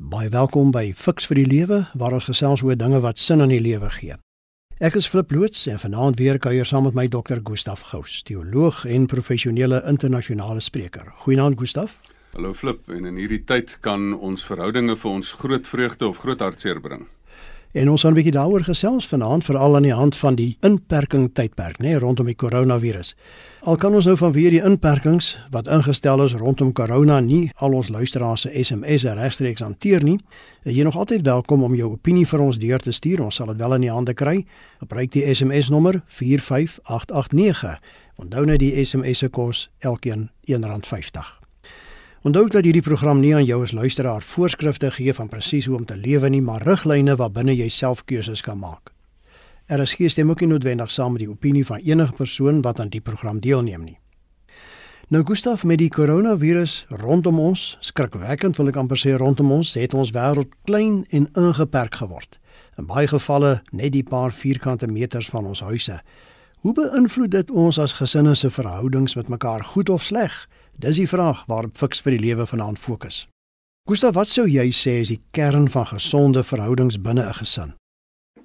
Baie welkom by Fix vir die Lewe waar ons gesels oor dinge wat sin aan die lewe gee. Ek is Flip Loots en vanaand weer kuier saam met my dokter Gustaf Gous, teoloog en professionele internasionale spreker. Goeienaand Gustaf. Hallo Flip, en in hierdie tyd kan ons verhoudinge vir ons groot vreugde of groot hartseer bring. En ons gaan 'n bietjie daaroor gesels vanaand veral aan die hand van die inperking tydperk, nê, nee, rondom die koronavirus. Al kan ons nou vanweer die inperkings wat ingestel is rondom corona nie al ons luisteraars se SMS'e regstreeks hanteer nie, jy nog altyd welkom om jou opinie vir ons deur te stuur. Ons sal dit wel in die hande kry. Gebruik die SMS nommer 45889. Onthou net die SMS se kos elkeen R1.50. Onthou dat hierdie program nie aan jou as luisteraar voorskrifte gee van presies hoe om te lewe nie, maar riglyne waarbinne jy self keuses kan maak. Er is geen stem ook nie noodwendig saam met die opinie van enige persoon wat aan die program deelneem nie. Nou Gustaf met die koronavirus rondom ons, skrikwekkend wil ek amper sê rondom ons, het ons wêreld klein en ingeperk geword. In baie gevalle net die paar vierkante meters van ons huise. Hoe beïnvloed dit ons as gesinne se verhoudings met mekaar goed of sleg? Dis die vraag waarop Fix vir die lewe vanaand fokus. Gustav, wat sou jy sê is die kern van gesonde verhoudings binne 'n gesin?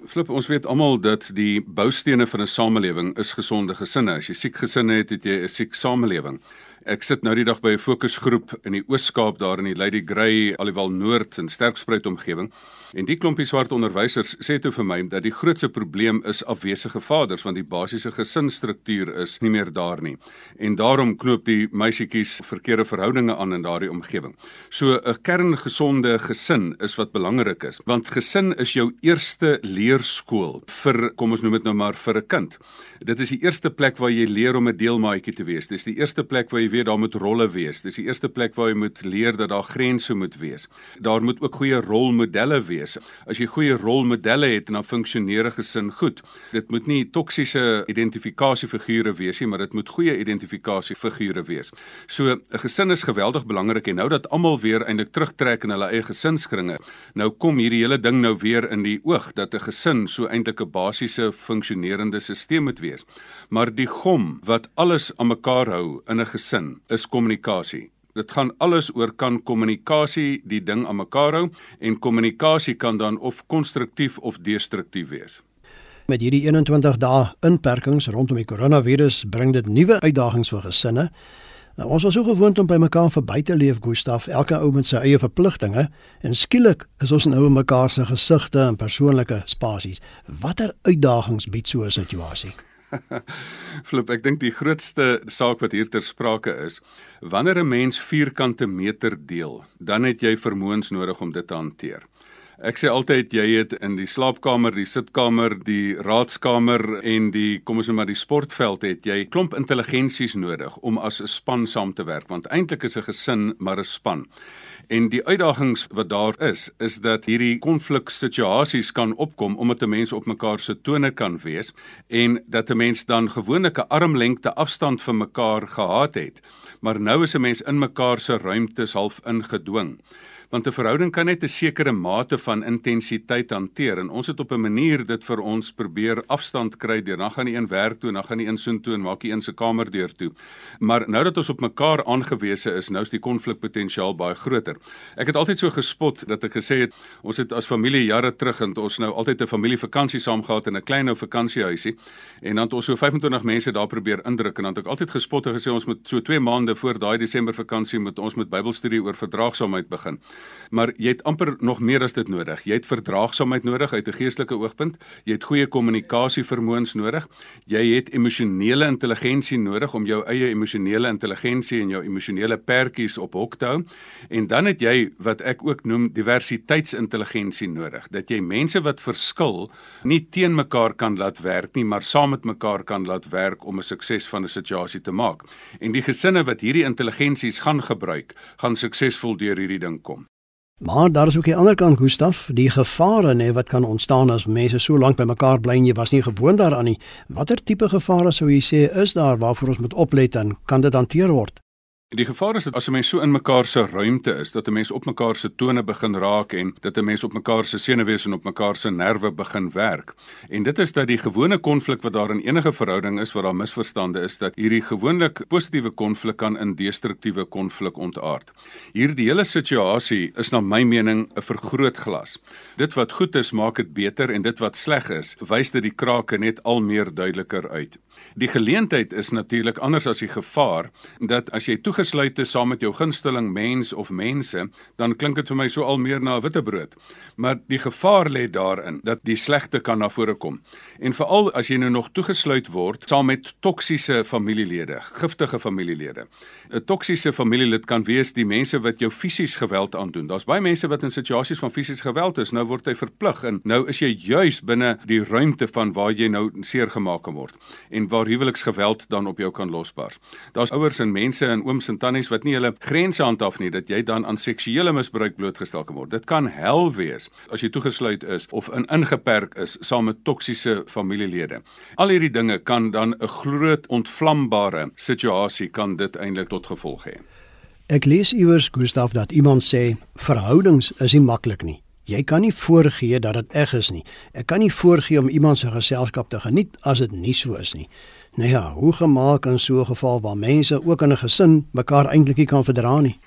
Flip, ons weet almal dat die boustene van 'n samelewing is gesonde gesinne. As jy siek gesinne het, het jy 'n siek samelewing. Ek sit nou die dag by 'n fokusgroep in die Oos-Kaap daar in die Lady Grey, alhoewel Noord en Sterkspruit omgewing. En die klompie swart onderwysers sê toe vir my dat die grootste probleem is afwesige vaders want die basiese gesinsstruktuur is nie meer daar nie. En daarom knoop die meisietjies verkeerde verhoudinge aan in daardie omgewing. So 'n kerngesonde gesin is wat belangrik is, want gesin is jou eerste leerskool vir kom ons noem dit nou maar vir 'n kind. Dit is die eerste plek waar jy leer om 'n deelmaatjie te wees. Dis die eerste plek waar jy weet daar moet rolle wees. Dis die eerste plek waar jy moet leer dat daar grense moet wees. Daar moet ook goeie rolmodelle wees. As jy goeie rolmodelle het, dan funksioneer 'n gesin goed. Dit moet nie toksiese identifikasiefigure wees nie, maar dit moet goeie identifikasiefigure wees. So 'n gesin is geweldig belangrik en nou dat almal weer eintlik terugtrek in hulle eie gesinskringe, nou kom hierdie hele ding nou weer in die oog dat 'n gesin so eintlik 'n basiese funksionerende stelsel moet wees. Maar die gom wat alles aan mekaar hou in 'n gesin sin is kommunikasie. Dit gaan alles oor kan kommunikasie die ding aan mekaar hou en kommunikasie kan dan of konstruktief of destruktief wees. Met hierdie 21 dae inperkings rondom die koronavirus bring dit nuwe uitdagings vir gesinne. Nou, ons was so gewoond om by mekaar verby te leef, Gustaf, elke ou met sy eie verpligtinge en skielik is ons nou in mekaar se gesigte en persoonlike spasies. Watter uitdagings bied so 'n situasie? Flip, ek dink die grootste saak wat hier ter sprake is, wanneer 'n mens vierkante meter deel, dan het jy vermoëns nodig om dit te hanteer. Ek sê altyd jy het in die slaapkamer, die sitkamer, die raadskamer en die kom ons sê maar die sportveld het jy klomp intelligensies nodig om as 'n span saam te werk want eintlik is 'n gesin maar 'n span. En die uitdagings wat daar is, is dat hierdie konfliksituasies kan opkom omdat 'n mens op mekaar se tone kan wees en dat 'n mens dan gewoonlik 'n armlengte afstand van mekaar gehad het. Maar nou is 'n mens in mekaar se ruimtes half ingedwing want 'n verhouding kan net 'n sekere mate van intensiteit hanteer en ons het op 'n manier dit vir ons probeer afstand kry deur dan gaan die een werk toe en dan gaan die een soen toe en maak die een se kamer deur toe. Maar nou dat ons op mekaar aangewese is, nou is die konflikpotensiaal baie groter. Ek het altyd so gespot dat ek gesê het ons het as familie jare terug en ons nou altyd 'n familievakansie saam gehad in 'n klein ou vakansiehuisie en dan het ons so 25 mense daar probeer indruk en dan het ek altyd gespot en gesê ons moet so 2 maande voor daai Desember vakansie moet ons met Bybelstudie oor verdraagsaamheid begin. Maar jy het amper nog meer as dit nodig. Jy het verdraagsaamheid nodig uit 'n geestelike oogpunt. Jy het goeie kommunikasie vermoëns nodig. Jy het emosionele intelligensie nodig om jou eie emosionele intelligensie en jou emosionele pertjies op hok te hou. En dan het jy wat ek ook noem diversiteitsintelligensie nodig. Dat jy mense wat verskil nie teen mekaar kan laat werk nie, maar saam met mekaar kan laat werk om 'n sukses van 'n situasie te maak. En die gesinne wat hierdie intelligensies gaan gebruik, gaan suksesvol deur hierdie ding kom. Maar daar is ook 'n ander kant, Gustaf, die gevare nê wat kan ontstaan as mense so lank by mekaar bly en jy was nie gewoond daaraan nie. Watter tipe gevare sou jy sê is daar waarvoor ons moet oplet en kan dit hanteer word? Die gevaar is dat as 'n mens so in mekaar se ruimte is, dat 'n mens op mekaar se tone begin raak en dat 'n mens op mekaar se senuwees en op mekaar se nerve begin werk. En dit is dat die gewone konflik wat daar in enige verhouding is waar daar misverstande is, dat hierdie gewoonlik positiewe konflik kan in destruktiewe konflik ontaard. Hierdie hele situasie is na my mening 'n vergrootglas. Dit wat goed is, maak dit beter en dit wat sleg is, wys dit die krake net al meer duideliker uit. Die geleentheid is natuurlik anders as die gevaar dat as jy toegesluit is saam met jou gunsteling mens of mense, dan klink dit vir my so al meer na 'n witbrood. Maar die gevaar lê daarin dat die slegte kan na vore kom. En veral as jy nou nog toegesluit word saam met toksiese familielede, giftige familielede. 'n Toksiese familielid kan wees die mense wat jou fisies geweld aandoen. Daar's baie mense wat in situasies van fisies geweld is, nou word hy verplig en nou is jy juis binne die ruimte van waar jy nou seer gemaak word. En waar huweliksgeweld dan op jou kan losbars. Daar's ouers en mense en ooms en tannies wat nie hulle grense handhaaf nie dat jy dan aan seksuele misbruik blootgestel kan word. Dit kan hel wees as jy toegesluit is of in ingeperk is saam met toksiese familielede. Al hierdie dinge kan dan 'n groot ontvlambare situasie kan dit eintlik tot gevolg hê. Ek lees iewers Gustaf dat iemand sê verhoudings is nie maklik nie. Jy kan nie voorgee dat dit eg is nie. Ek kan nie voorgee om iemand se geselskap te geniet as dit nie so is nie. Nou ja, hoe gemaak in so 'n geval waar mense ook in 'n gesin mekaar eintlik nie kan verdra nie?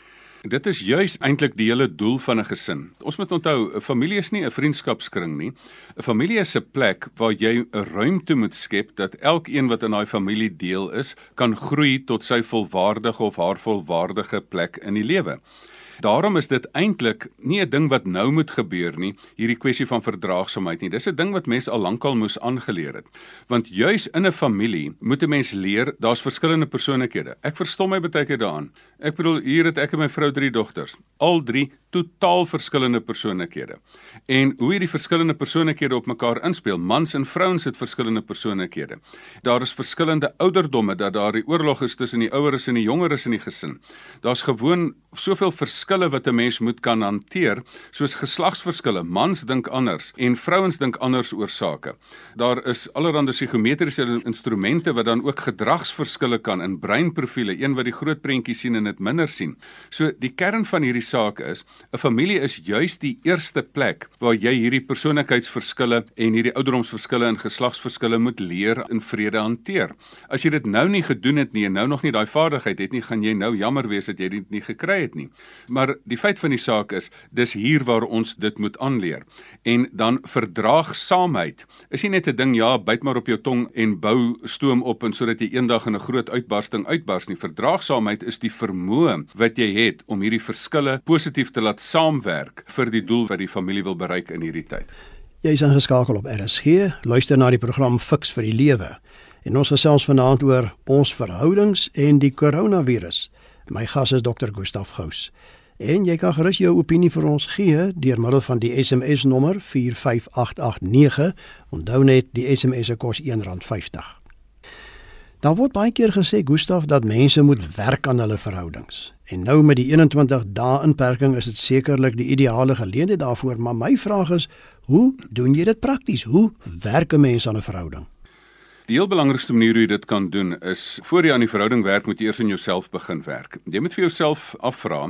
Dit is juis eintlik die hele doel van 'n gesin. Ons moet onthou, 'n familie is nie 'n vriendskapskring nie. 'n Familie is 'n plek waar jy 'n ruimte moet skep dat elkeen wat in daai familie deel is, kan groei tot sy volwaardige of haar volwaardige plek in die lewe. Daarom is dit eintlik nie 'n ding wat nou moet gebeur nie, hierdie kwessie van verdraagsaamheid nie. Dis 'n ding wat mense al lankal moes aangeleer het. Want juis in 'n familie moet 'n mens leer daar's verskillende persoonlikhede. Ek verstom my baie keer daaraan. Ek bedoel hier het ek en my vrou drie dogters, al drie totaal verskillende persoonlikhede. En hoe hierdie verskillende persoonlikhede op mekaar inspel, mans en vrouens het verskillende persoonlikhede. Daar is verskillende ouderdomme dat daar die oorlog is tussen die oueres en die jongeres in die gesin. Daar's gewoon soveel verskille wat 'n mens moet kan hanteer, soos geslagsverskille. Mans dink anders en vrouens dink anders oor sake. Daar is allerlei psigometriese instrumente wat dan ook gedragsverskille kan in breinprofiele, een wat die groot prentjie sien en dit minder sien. So die kern van hierdie saak is 'n familie is juis die eerste plek waar jy hierdie persoonlikheidsverskille en hierdie ouderdomsverskille en geslagsverskille moet leer in vrede hanteer. As jy dit nou nie gedoen het nie en nou nog nie daai vaardigheid het nie, gaan jy nou jammer wees dat jy dit nie gekry het nie. Maar die feit van die saak is, dis hier waar ons dit moet aanleer. En dan verdraagsaamheid is nie net 'n ding ja, byt maar op jou tong en bou stoom op en sodat jy eendag in 'n groot uitbarsting uitbars nie. Verdraagsaamheid is die vermoë wat jy het om hierdie verskille positief te laat saamwerk vir die doel wat die familie wil bereik in hierdie tyd. Jy is ingeskakel op RSG, luister na die program Fix vir die Lewe. En ons gesels vanaand oor ons verhoudings en die koronavirus. My gas is Dr. Gustaf Gous. En jy kan gerus jou opinie vir ons gee deur middel van die SMS nommer 45889. Onthou net die SMS se kos R1.50. Daar word baie keer gesê Gustaf dat mense moet werk aan hulle verhoudings. En nou met die 21 dae inperking is dit sekerlik die ideale geleentheid daarvoor, maar my vraag is, hoe doen jy dit prakties? Hoe werk 'n mens aan 'n verhouding? Die heel belangrikste manier hoe jy dit kan doen is voor jy aan die verhouding werk, moet jy eers aan jouself begin werk. Jy moet vir jouself afvra,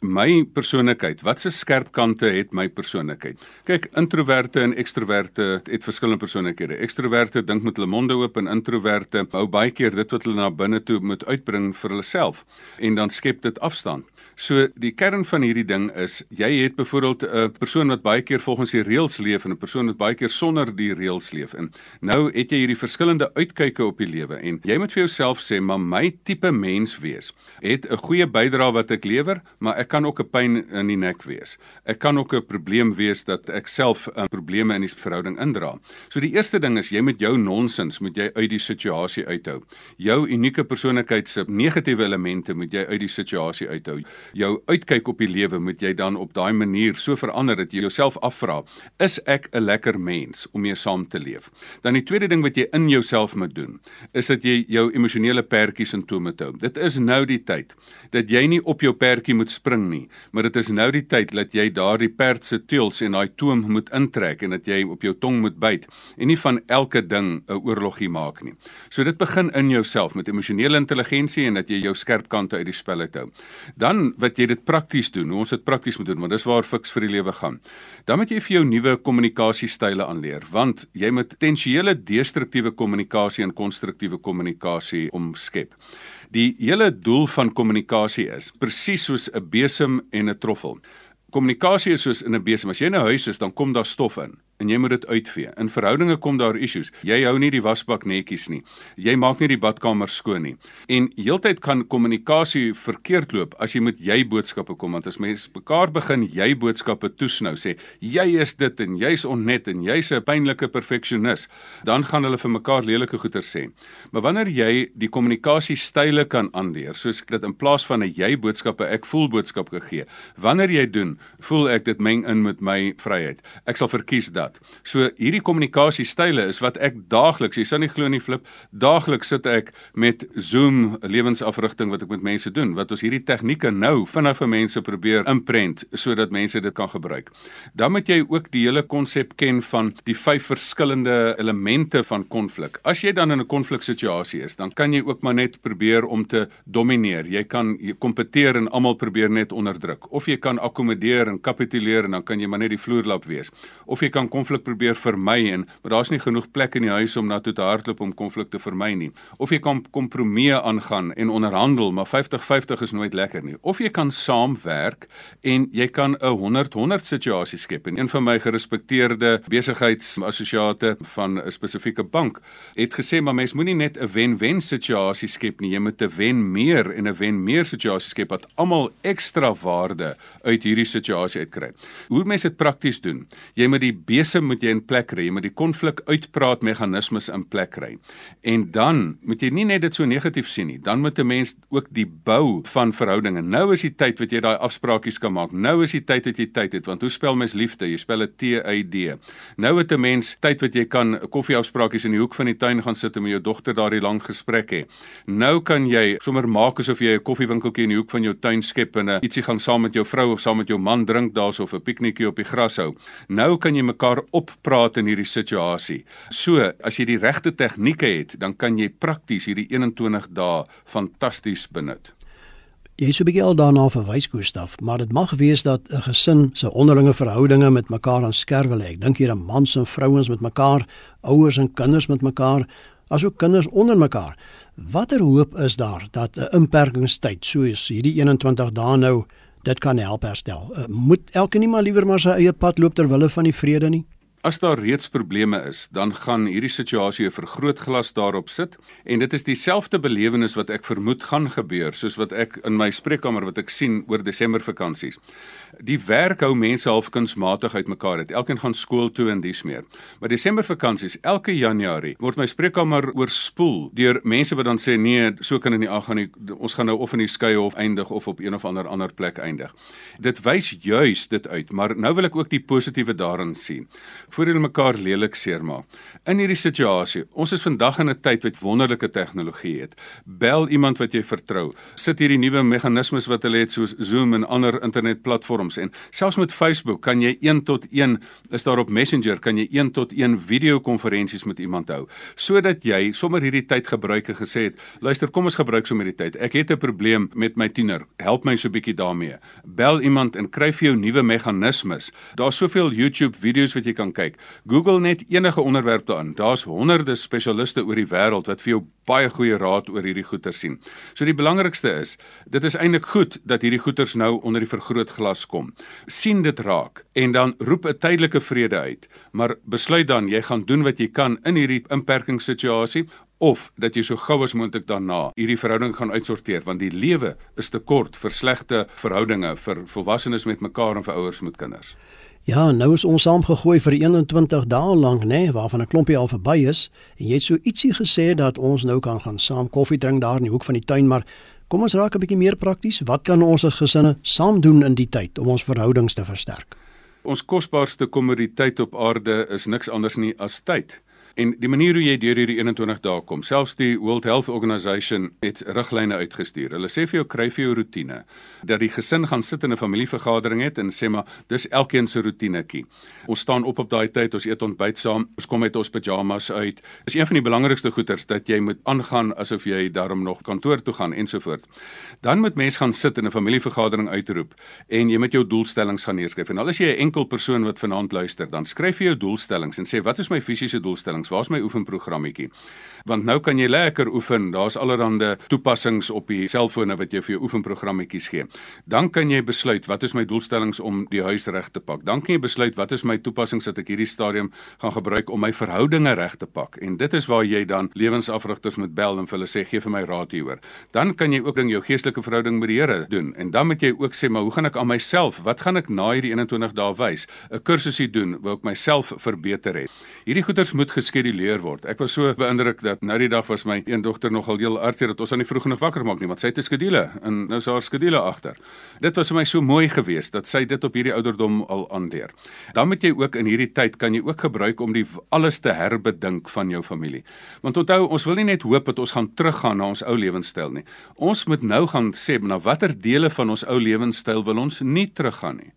my persoonlikheid, watse skerp kante het my persoonlikheid? Kyk, introverte en ekstroverte het verskillende persoonlikhede. Ekstroverte dink met hulle monde oop en introverte hou baie keer dit wat hulle na binne toe moet uitbring vir hulle self en dan skep dit afstand. So die kern van hierdie ding is jy het byvoorbeeld 'n persoon wat baie keer volgens die reëls leef en 'n persoon wat baie keer sonder die reëls leef. En nou het jy hierdie verskillende uitkyke op die lewe en jy moet vir jouself sê, "Maar my tipe mens wees het 'n goeie bydrae wat ek lewer, maar ek kan ook 'n pyn in die nek wees. Ek kan ook 'n probleem wees dat ek self 'n probleme in die verhouding indra." So die eerste ding is jy moet jou nonsens moet jy uit die situasie uithou. Jou unieke persoonlikheid se negatiewe elemente moet jy uit die situasie uithou jou uitkyk op die lewe moet jy dan op daai manier so verander dat jy jouself afvra, is ek 'n lekker mens om mee saam te leef? Dan die tweede ding wat jy in jouself moet doen, is dat jy jou emosionele perdjies in toom moet hou. Dit is nou die tyd dat jy nie op jou perdjie moet spring nie, maar dit is nou die tyd dat jy daardie perd se teels en daai toom moet intrek en dat jy op jou tong moet byt en nie van elke ding 'n oorlogie maak nie. So dit begin in jouself met emosionele intelligensie en dat jy jou skerp kante uit die spel uit hou. Dan wat jy dit prakties doen, ons dit prakties moet doen, want dis waar fiks vir die lewe gaan. Dan moet jy vir jou nuwe kommunikasiestyle aanleer, want jy moet tensiële destruktiewe kommunikasie en konstruktiewe kommunikasie omskep. Die hele doel van kommunikasie is presies soos 'n besem en 'n troffel. Kommunikasie is soos in 'n besem. As jy in 'n huis is, dan kom daar stof in en jy moet dit uitvee. In verhoudinge kom daar issues. Jy hou nie die wasbak netjies nie. Jy maak nie die badkamer skoon nie. En heeltyd kan kommunikasie verkeerd loop as jy met jy boodskappe kom want as mense mekaar begin jy boodskappe toesnou sê jy is dit en jy's onnet en jy's 'n pynlike perfeksionis, dan gaan hulle vir mekaar lelike goeie sê. Maar wanneer jy die kommunikasiestyle kan aanleer, soos dit in plaas van 'n jy boodskappe ek voel boodskap gegee. Wanneer jy doen, voel ek dit meng in met my vryheid. Ek sal verkies dat dat. So hierdie kommunikasiestyle is wat ek daagliks, jy sal nie glo nie flip, daagliks sit ek met Zoom lewensafrigting wat ek met mense doen, wat ons hierdie tegnieke nou vinnig vir mense probeer imprent sodat mense dit kan gebruik. Dan moet jy ook die hele konsep ken van die vyf verskillende elemente van konflik. As jy dan in 'n konfliksituasie is, dan kan jy ook maar net probeer om te domineer. Jy kan kompeteer en almal probeer net onderdruk of jy kan akkommodeer en kapituleer en dan kan jy maar net die vloerlap wees. Of jy kan konflik probeer vermy en maar daar's nie genoeg plek in die huis om na toe te hardloop om konflik te vermy nie. Of jy kan kompromie aangaan en onderhandel, maar 50-50 is nooit lekker nie. Of jy kan saamwerk en jy kan 'n 100-100 situasie skep. En een van my gerespekteerde besigheidsassosiate van 'n spesifieke bank het gesê maar mens moenie net 'n wen-wen situasie skep nie, jy moet 'n wen meer en 'n wen meer situasie skep wat almal ekstra waarde uit hierdie situasie uitkry. Hoe mense dit prakties doen? Jy moet die wese moet jy in plek kry, jy moet die konflik uitpraat meganismes in plek kry. En dan moet jy nie net dit so negatief sien nie, dan moet 'n mens ook die bou van verhoudinge. Nou is die tyd wat jy daai afspraakies kan maak. Nou is die tyd dat jy tyd het, want hoe spel mens liefde? Jy spel dit T Y D. Nou het 'n mens tyd wat jy kan koffieafspraakies in die hoek van die tuin gaan sit en met jou dogter daardie lang gesprek hê. Nou kan jy sommer maak asof jy 'n koffiewinkeltjie in die hoek van jou tuin skep en 'n ietsie gaan saam met jou vrou of saam met jou man drink daarso of 'n piknietjie op die gras hou. Nou kan jy mekaar mekaar oppraat in hierdie situasie. So, as jy die regte tegnieke het, dan kan jy prakties hierdie 21 dae fantasties benut. Jy sou begin al daarna verwys Gustaf, maar dit mag wees dat 'n gesin se onderlinge verhoudinge met mekaar aan skerwe lê. Ek dink hier aan mans en vrouens met mekaar, ouers en kinders met mekaar, asook kinders onder mekaar. Watter hoop is daar dat 'n inperkingstyd soos hierdie 21 dae nou dit kan help herstel. Uh, moet elke nie maar liewer maar sy eie pad loop ter wille van die vrede nie? As daar reeds probleme is, dan gaan hierdie situasie 'n vergrootglas daarop sit en dit is dieselfde belewenis wat ek vermoed gaan gebeur soos wat ek in my spreekkamer wat ek sien oor Desember vakansies. Die werk hou mense half kunsmatig uitmekaar uit. Elkeen gaan skool toe en dis meer. Maar Desember vakansies, elke Januarie word my spreekkamer oorspoel deur mense wat dan sê nee, so kan dit nie aangaan nie. Ons gaan nou of in die skeye of eindig of op een of ander ander plek eindig. Dit wys juis dit uit, maar nou wil ek ook die positiewe daarin sien voor hulle mekaar lelik seermaak. In hierdie situasie, ons is vandag in 'n tyd wat wonderlike tegnologie het. Bel iemand wat jy vertrou. Sit hierdie nuwe meganismes wat hulle het soos Zoom en ander internetplatforms en selfs met Facebook kan jy 1 tot 1 is daar op Messenger kan jy 1 tot 1 videokonferensies met iemand hou sodat jy sommer hierdie tyd gebruik en gesê het, luister, kom ons gebruik sommer hierdie tyd. Ek het 'n probleem met my tiener. Help my so 'n bietjie daarmee. Bel iemand en kry vir jou nuwe meganismes. Daar's soveel YouTube video's wat jy kan kyk kyk. Google net enige onderwerp daarin. Daar's honderde spesialiste oor die wêreld wat vir jou baie goeie raad oor hierdie goeie sien. So die belangrikste is, dit is eintlik goed dat hierdie goeters nou onder die vergrootglas kom. sien dit raak en dan roep 'n tydelike vrede uit, maar besluit dan jy gaan doen wat jy kan in hierdie inperkingssituasie of dat jy so gou as moontlik daarna hierdie verhouding gaan uitsorteer want die lewe is te kort vir slegte verhoudinge vir volwassenes met mekaar en vir ouers met kinders. Ja, nou is ons saamgegooi vir 21 dae lank, nê, nee, waarvan 'n klompie al verby is. En jy het so ietsie gesê dat ons nou kan gaan saam koffie drink daar in die hoek van die tuin, maar Kom ons raak 'n bietjie meer prakties. Wat kan ons as gesinne saam doen in die tyd om ons verhoudings te versterk? Ons kosbaarste kommoditeit op aarde is niks anders nie as tyd. En die manier hoe jy deur hierdie 21 dae kom, selfs die World Health Organization het riglyne uitgestuur. Hulle sê vir jou kry vir jou rotine dat die gesin gaan sit in 'n familievergadering het en sê maar dis elkeen se rotinetjie. Ons staan op op daai tyd, ons eet ontbyt saam, ons kom met ons pyjamas uit. Dis een van die belangrikste goeters dat jy moet aangaan asof jy daarom nog kantoor toe gaan ensovoorts. Dan moet mens gaan sit in 'n familievergadering uitroep en jy moet jou doelstellings gaan neerskryf. En al is jy 'n enkel persoon wat vanaand luister, dan skryf jy jou doelstellings en sê wat is my fisiese doelstellings? Oefenings. Waar's my oefenprogrammetjie? Want nou kan jy lekker oefen. Daar's allerlei toepassings op die selfone wat jy vir jou oefenprogrammetjies gee. Dan kan jy besluit wat is my doelstellings om die huis reg te pak. Dan kan jy besluit wat is my toepassings wat ek hierdie stadium gaan gebruik om my verhoudinge reg te pak. En dit is waar jy dan lewensafrigters moet bel en vir hulle sê gee vir my raad hieroor. Dan kan jy ook ding jou geestelike verhouding met die Here doen. En dan moet jy ook sê maar hoe gaan ek aan myself? Wat gaan ek na hierdie 21 dae wys? 'n Kursusie doen waar ek myself verbeter het. Hierdie goeders moet geskeduleer word. Ek was so beïndruk dat nou die dag was my een dogter nogal heel hartseer dat ons aan die vroeg genoeg wakker maak nie, want sy het 'n skedule en nou is haar skedule agter. Dit was vir my so mooi geweest dat sy dit op hierdie ouderdom al aandeer. Dan moet jy ook in hierdie tyd kan jy ook gebruik om die alles te herbedink van jou familie. Want onthou, ons wil nie net hoop dat ons gaan teruggaan na ons ou lewenstyl nie. Ons moet nou gaan sê na watter dele van ons ou lewenstyl wil ons nie teruggaan nie.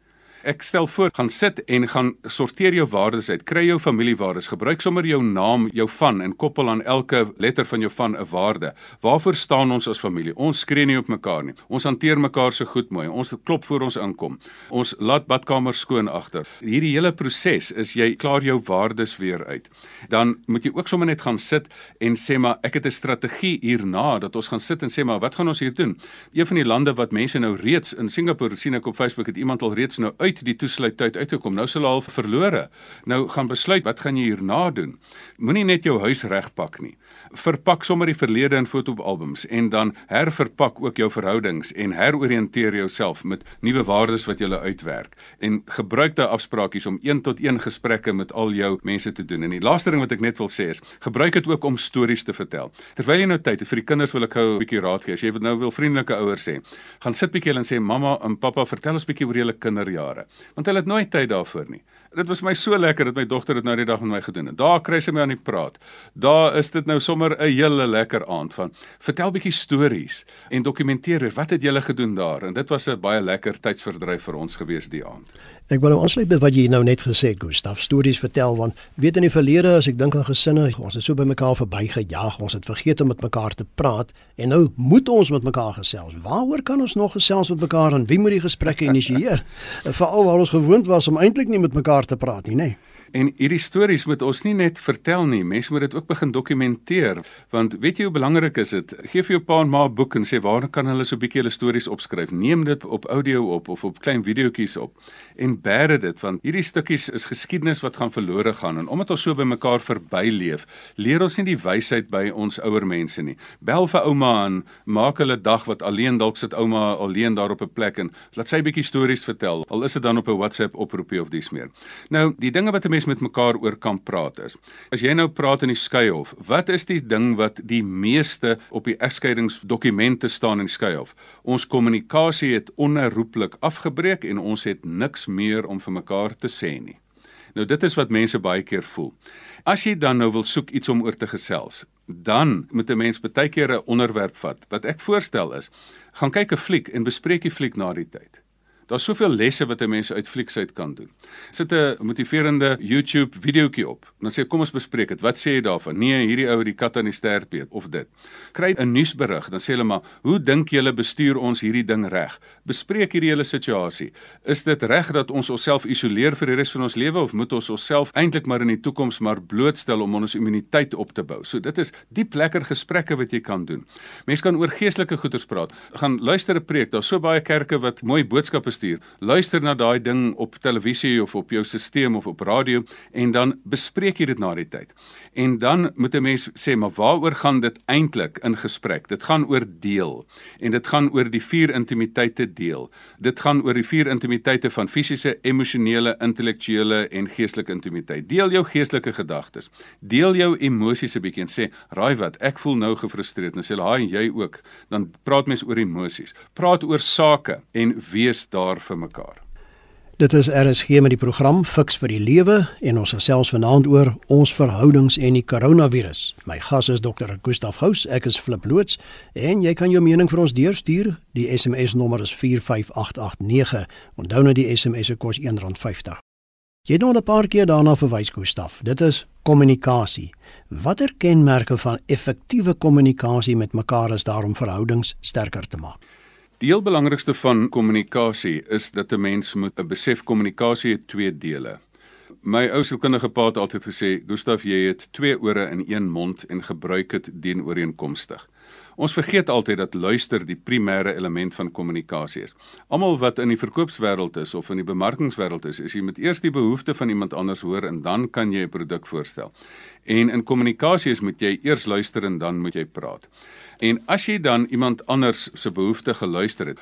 Ek stel voor, gaan sit en gaan sorteer jou waardes uit. Kry jou familiewaardes. Gebruik sommer jou naam, jou van en koppel aan elke letter van jou van 'n waarde. Waarvoor staan ons as familie? Ons skree nie op mekaar nie. Ons hanteer mekaar so goed mooi. Ons klop voor ons inkom. Ons laat badkamer skoon agter. Hierdie hele proses is jy klaar jou waardes weer uit. Dan moet jy ook sommer net gaan sit en sê maar ek het 'n strategie hierna dat ons gaan sit en sê maar wat gaan ons hier doen? Een van die lande wat mense nou reeds in Singapore sien ek op Facebook het iemand al reeds nou uit die toesluittyd uitgekom. Nou sal al verlore. Nou gaan besluit wat gaan jy hierna doen? Moenie net jou huis regpak nie. Verpak sommer die verlede in fotoalbums en dan herverpak ook jou verhoudings en heroriënteer jouself met nuwe waardes wat jy uitwerk en gebruik daai afspraakies om een tot een gesprekke met al jou mense te doen. En die laaste ding wat ek net wil sê is, gebruik dit ook om stories te vertel. Terwyl jy nou tyd het vir die kinders wil ek gou 'n bietjie raad gee. As jy nou wil vriendelike ouers sê, gaan sit bietjie en sê mamma en pappa, vertel ons bietjie oor julle kinderjare want hulle het nooit tyd daarvoor nie. Dit was my so lekker dat my dogter dit nou die dag met my gedoen het. Daar kry sy my aan die praat. Daar is dit nou sommer 'n hele lekker aand van vertel bietjie stories en dokumenteer wat het julle gedoen daar en dit was 'n baie lekker tydsverdryf vir ons gewees die aand. Ek wil aansluit by wat jy nou net gesê het, Gustaf, stories vertel want weet in die verlede as ek dink aan gesinne, ons het so by mekaar verbygejaag, ons het vergeet om met mekaar te praat en nou moet ons met mekaar gesels. Waaroor kan ons nog gesels met mekaar en wie moet die gesprekke initieer? Veral waar ons gewoond was om eintlik nie met mekaar te praat nie, nê? Nee. En hierdie stories moet ons nie net vertel nie, mense moet dit ook begin dokumenteer. Want weet jy hoe belangrik is dit? Geef jou pa en ma 'n boek en sê waar kan hulle so 'n bietjie hulle stories opskryf? Neem dit op audio op of op klein videoetjies op en bære dit want hierdie stukkies is geskiedenis wat gaan verlore gaan en omdat ons so by mekaar verbyleef, leer ons nie die wysheid by ons ouer mense nie. Bel vir ouma aan, maak hulle dag wat alleen dalk sit ouma alleen daar op 'n plek en laat sy 'n bietjie stories vertel. Al is dit dan op 'n WhatsApp oproepie of dis meer. Nou, die dinge wat 'n mens met mekaar oor kan praat is. As jy nou praat in die skeihof, wat is die ding wat die meeste op die egskeidingsdokumente staan in die skeihof? Ons kommunikasie het onherroepelik afgebreek en ons het niks meer om vir mekaar te sê nie. Nou dit is wat mense baie keer voel. As jy dan nou wil soek iets om oor te gesels, dan moet 'n mens baie keer 'n onderwerp vat. Wat ek voorstel is, gaan kyk 'n fliek en bespreek die fliek na die tyd. Daar's soveel lesse wat 'n mens uit flieks uit kan doen. Sit 'n motiverende YouTube videoetjie op. Dan sê kom ons bespreek dit. Wat sê jy daarvan? Nee, hierdie ou het die kat aan die stert beet of dit. Kry 'n nuusberig, dan sê hulle maar, "Hoe dink julle bestuur ons hierdie ding reg?" Bespreek hierdie hele situasie. Is dit reg dat ons onsself isoleer vir die res van ons lewe of moet ons onsself eintlik maar in die toekoms maar blootstel om ons immuniteit op te bou? So dit is diep lekker gesprekke wat jy kan doen. Mense kan oor geestelike goeters praat. Gaan luister 'n preek. Daar's so baie kerke wat mooi boodskappe stuur. Luister na daai ding op televisie of op jou stelsel of op radio en dan bespreek jy dit na die tyd. En dan moet 'n mens sê, maar waaroor gaan dit eintlik in gesprek? Dit gaan oor deel en dit gaan oor die vier intimiteite deel. Dit gaan oor die vier intimiteite van fisiese, emosionele, intellektuele en geestelike intimiteit. Deel jou geestelike gedagtes. Deel jou emosies 'n bietjie en sê, "Raai wat, ek voel nou gefrustreerd." En sê, "Haai, jy ook." Dan praat mens oor emosies. Praat oor sake en wees daar vir mekaar. Dit is RSG met die program Fix vir die Lewe en ons gesels vanaand oor ons verhoudings en die koronavirus. My gas is Dr. Gustaf Gous, ek is Flip loods en jy kan jou mening vir ons deurstuur. Die SMS nommer is 45889. Onthou net die SMS se kos R1.50. Jy het nou 'n paar keer daarna verwys Gustaf. Dit is kommunikasie. Watter kenmerke van effektiewe kommunikasie met mekaar is daar om verhoudings sterker te maak? Die heel belangrikste van kommunikasie is dat 'n mens moet 'n besef kommunikasie het twee dele. My ou sielkundige pa het altyd gesê, "Gustaf, jy het twee ore in een mond en gebruik dit dienooreenkomstig." Ons vergeet altyd dat luister die primêre element van kommunikasie is. Almal wat in die verkoopswêreld is of in die bemarkingswêreld is, is jy moet eers die behoeftes van iemand anders hoor en dan kan jy 'n produk voorstel. En in kommunikasie is moet jy eers luister en dan moet jy praat. En as jy dan iemand anders se behoeftes geluister het,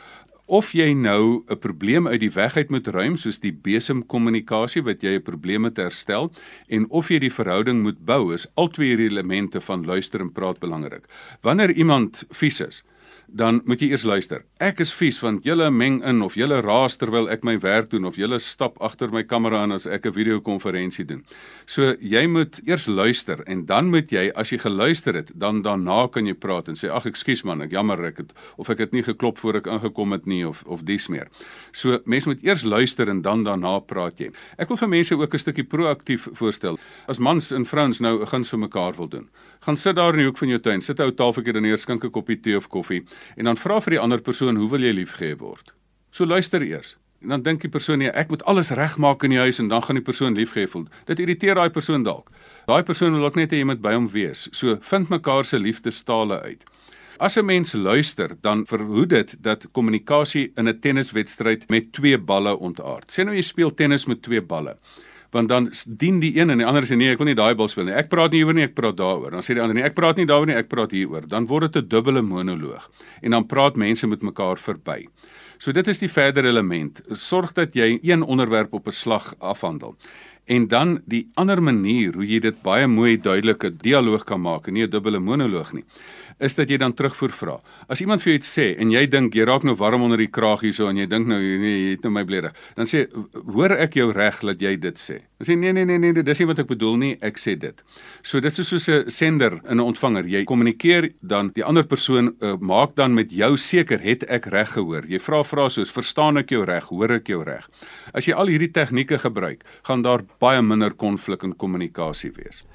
of jy nou 'n probleem uit die weg uit moet ruim soos die besemkommunikasie wat jy 'n probleem het herstel en of jy die verhouding moet bou, is al twee hierdie elemente van luister en praat belangrik. Wanneer iemand vies is, dan moet jy eers luister. Ek is vies want julle meng in of julle raas terwyl ek my werk doen of julle stap agter my kamera aan as ek 'n videokonferensie doen. So jy moet eers luister en dan moet jy as jy geluister het, dan daarna kan jy praat en sê ag ekskuus man, ek jammer ek het of ek het nie geklop voor ek ingekom het nie of of dis meer. So mense moet eers luister en dan daarna praat jy. Ek wil vir mense ook 'n stukkie proaktief voorstel. As mans en vrouens nou 'n guns vir mekaar wil doen, gaan sit daar in die hoek van jou tuin, sit 'n ou tafeltjie dan neer, skink 'n koppie tee of koffie en dan vra vir die ander persoon hoe wil jy liefgehê word. So luister eers. En dan dink die persoon nee, ek moet alles regmaak in die huis en dan gaan die persoon liefgehê voel. Dit irriteer daai persoon dalk. Daai persoon wil ook net hê jy moet by hom wees. So vind mekaar se liefdestale uit. As 'n mens luister, dan verhoed dit dat kommunikasie in 'n tenniswedstryd met twee balle ontaard. Sê nou jy speel tennis met twee balle want dan dien die een en die ander sê nee, ek wil nie daai bal speel nie. Ek praat nie hieroor nie, ek praat daaroor. Dan sê die ander nee, ek praat nie daaroor nie, ek praat hieroor. Dan word dit 'n dubbele monoloog en dan praat mense met mekaar verby. So dit is die verdere element. Sorg dat jy een onderwerp op 'n slag afhandel. En dan die ander manier hoe jy dit baie mooi duidelike dialoog kan maak en nie 'n dubbele monoloog nie is dat jy dan terugvoer vra. As iemand vir jou iets sê en jy dink jy raak nou warm onder die kraag hierso en jy dink nou nee, jy het nou my bledig, dan sê hoor ek jou reg dat jy dit sê. Dan sê nee nee nee nee, dis nie wat ek bedoel nie, ek sê dit. So dit is soos 'n sender en 'n ontvanger. Jy kommunikeer dan die ander persoon uh, maak dan met jou seker het ek reg gehoor. Jy vra vra soos verstaan ek jou reg, hoor ek jou reg. As jy al hierdie tegnieke gebruik, gaan daar baie minder konflik en kommunikasie wees.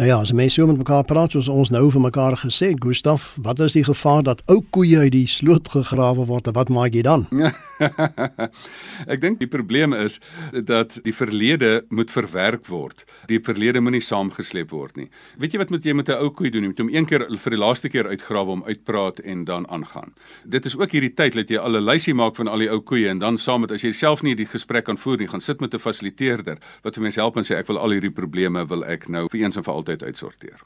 Nou ja, as mense so met mekaar praat soos ons nou vir mekaar gesê, Gustaf, wat is die gevaar dat ou koeie uit die sloot gegrawe word en wat maak jy dan? ek dink die probleem is dat die verlede moet verwerk word. Die verlede moenie saamgesleep word nie. Weet jy wat moet jy met 'n ou koei doen? Jy moet hom een keer vir die laaste keer uitgrawe om uitpraat en dan aangaan. Dit is ook hierdie tyd dat jy al 'n lysie maak van al die ou koeie en dan saam met as jy self nie die gesprek kan voer nie, gaan sit met 'n fasiliteerder wat vir mense help en sê ek wil al hierdie probleme wil ek nou vir eens en vir altyd uitsorteer.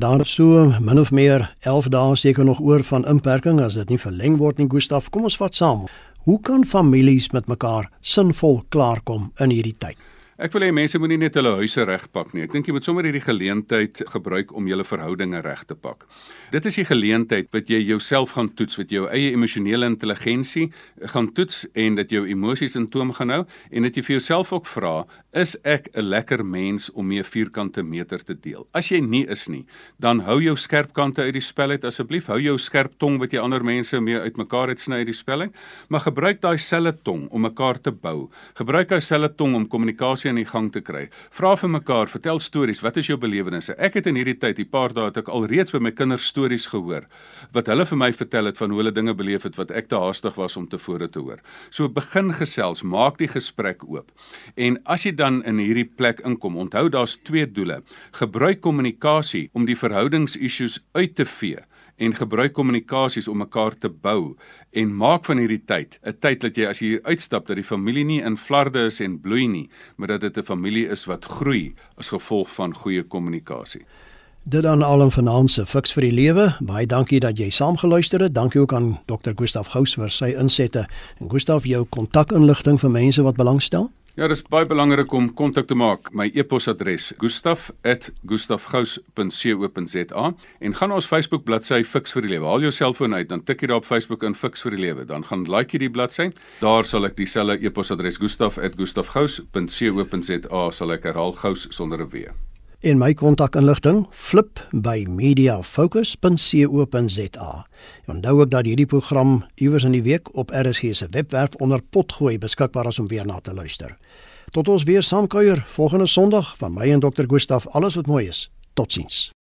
Daar is so min of meer 11 dae seker nog oor van inperking as dit nie verleng word nie Gustaf. Kom ons vat saam. Hoe kan families met mekaar sinvol klaarkom in hierdie tyd? Ek wil hê mense moenie net hulle huise regpak nie. Ek dink jy moet sommer hierdie geleentheid gebruik om julle verhoudinge reg te pak. Dit is die geleentheid wat jy jouself gaan toets, wat jou eie emosionele intelligensie gaan toets en dat jou emosies in toom gaan hou en dat jy vir jouself ook vra, is ek 'n lekker mens om mee vierkante meter te deel? As jy nie is nie, dan hou jou skerp kante uit die spel uit asseblief. Hou jou skerp tong wat jy ander mense mee uitmekaar het sny uit die spelling, maar gebruik daai selfe tong om mekaar te bou. Gebruik daai selfe tong om kommunikasie aan die gang te kry. Vra vir mekaar, vertel stories, wat is jou belewennisse? Ek het in hierdie tyd, die paar dae het ek alreeds by my kinders stories gehoor wat hulle vir my vertel het van hoe hulle dinge beleef het wat ek te haastig was om tevore te hoor. So begin gesels, maak die gesprek oop. En as jy dan in hierdie plek inkom, onthou daar's twee doele. Gebruik kommunikasie om die verhoudingsissues uit te vee en gebruik kommunikasies om mekaar te bou en maak van hierdie tyd 'n tyd dat jy as jy uitstap dat die familie nie in flarde is en bloei nie, maar dat dit 'n familie is wat groei as gevolg van goeie kommunikasie. Dit dan alom vanaand se fiks vir die lewe. Baie dankie dat jy saamgeluister het. Dankie ook aan Dr. Gustaf Gous vir sy insette. En Gustaf, jou kontakinligting vir mense wat belangstel? Ja, dit is baie belangrik om kontak te maak. My e-posadres: gustaf@gustafgous.co.za en gaan ons Facebook bladsy Fix vir die Lewe. Haal jou selfoon uit, dan tik jy daar op Facebook in Fix vir die Lewe. Dan gaan like jy die bladsy. Daar sal ek dieselfde e-posadres gustaf@gustafgous.co.za sal ek herhaal gous sonder 'n w en my kontakinligting flip by mediafocus.co.za. Onthou ook dat hierdie program iewers in die week op RSG se webwerf onder potgooi beskikbaar is om weer na te luister. Tot ons weer saamkuier volgende Sondag van my en Dr. Gustaf alles wat mooi is. Totsiens.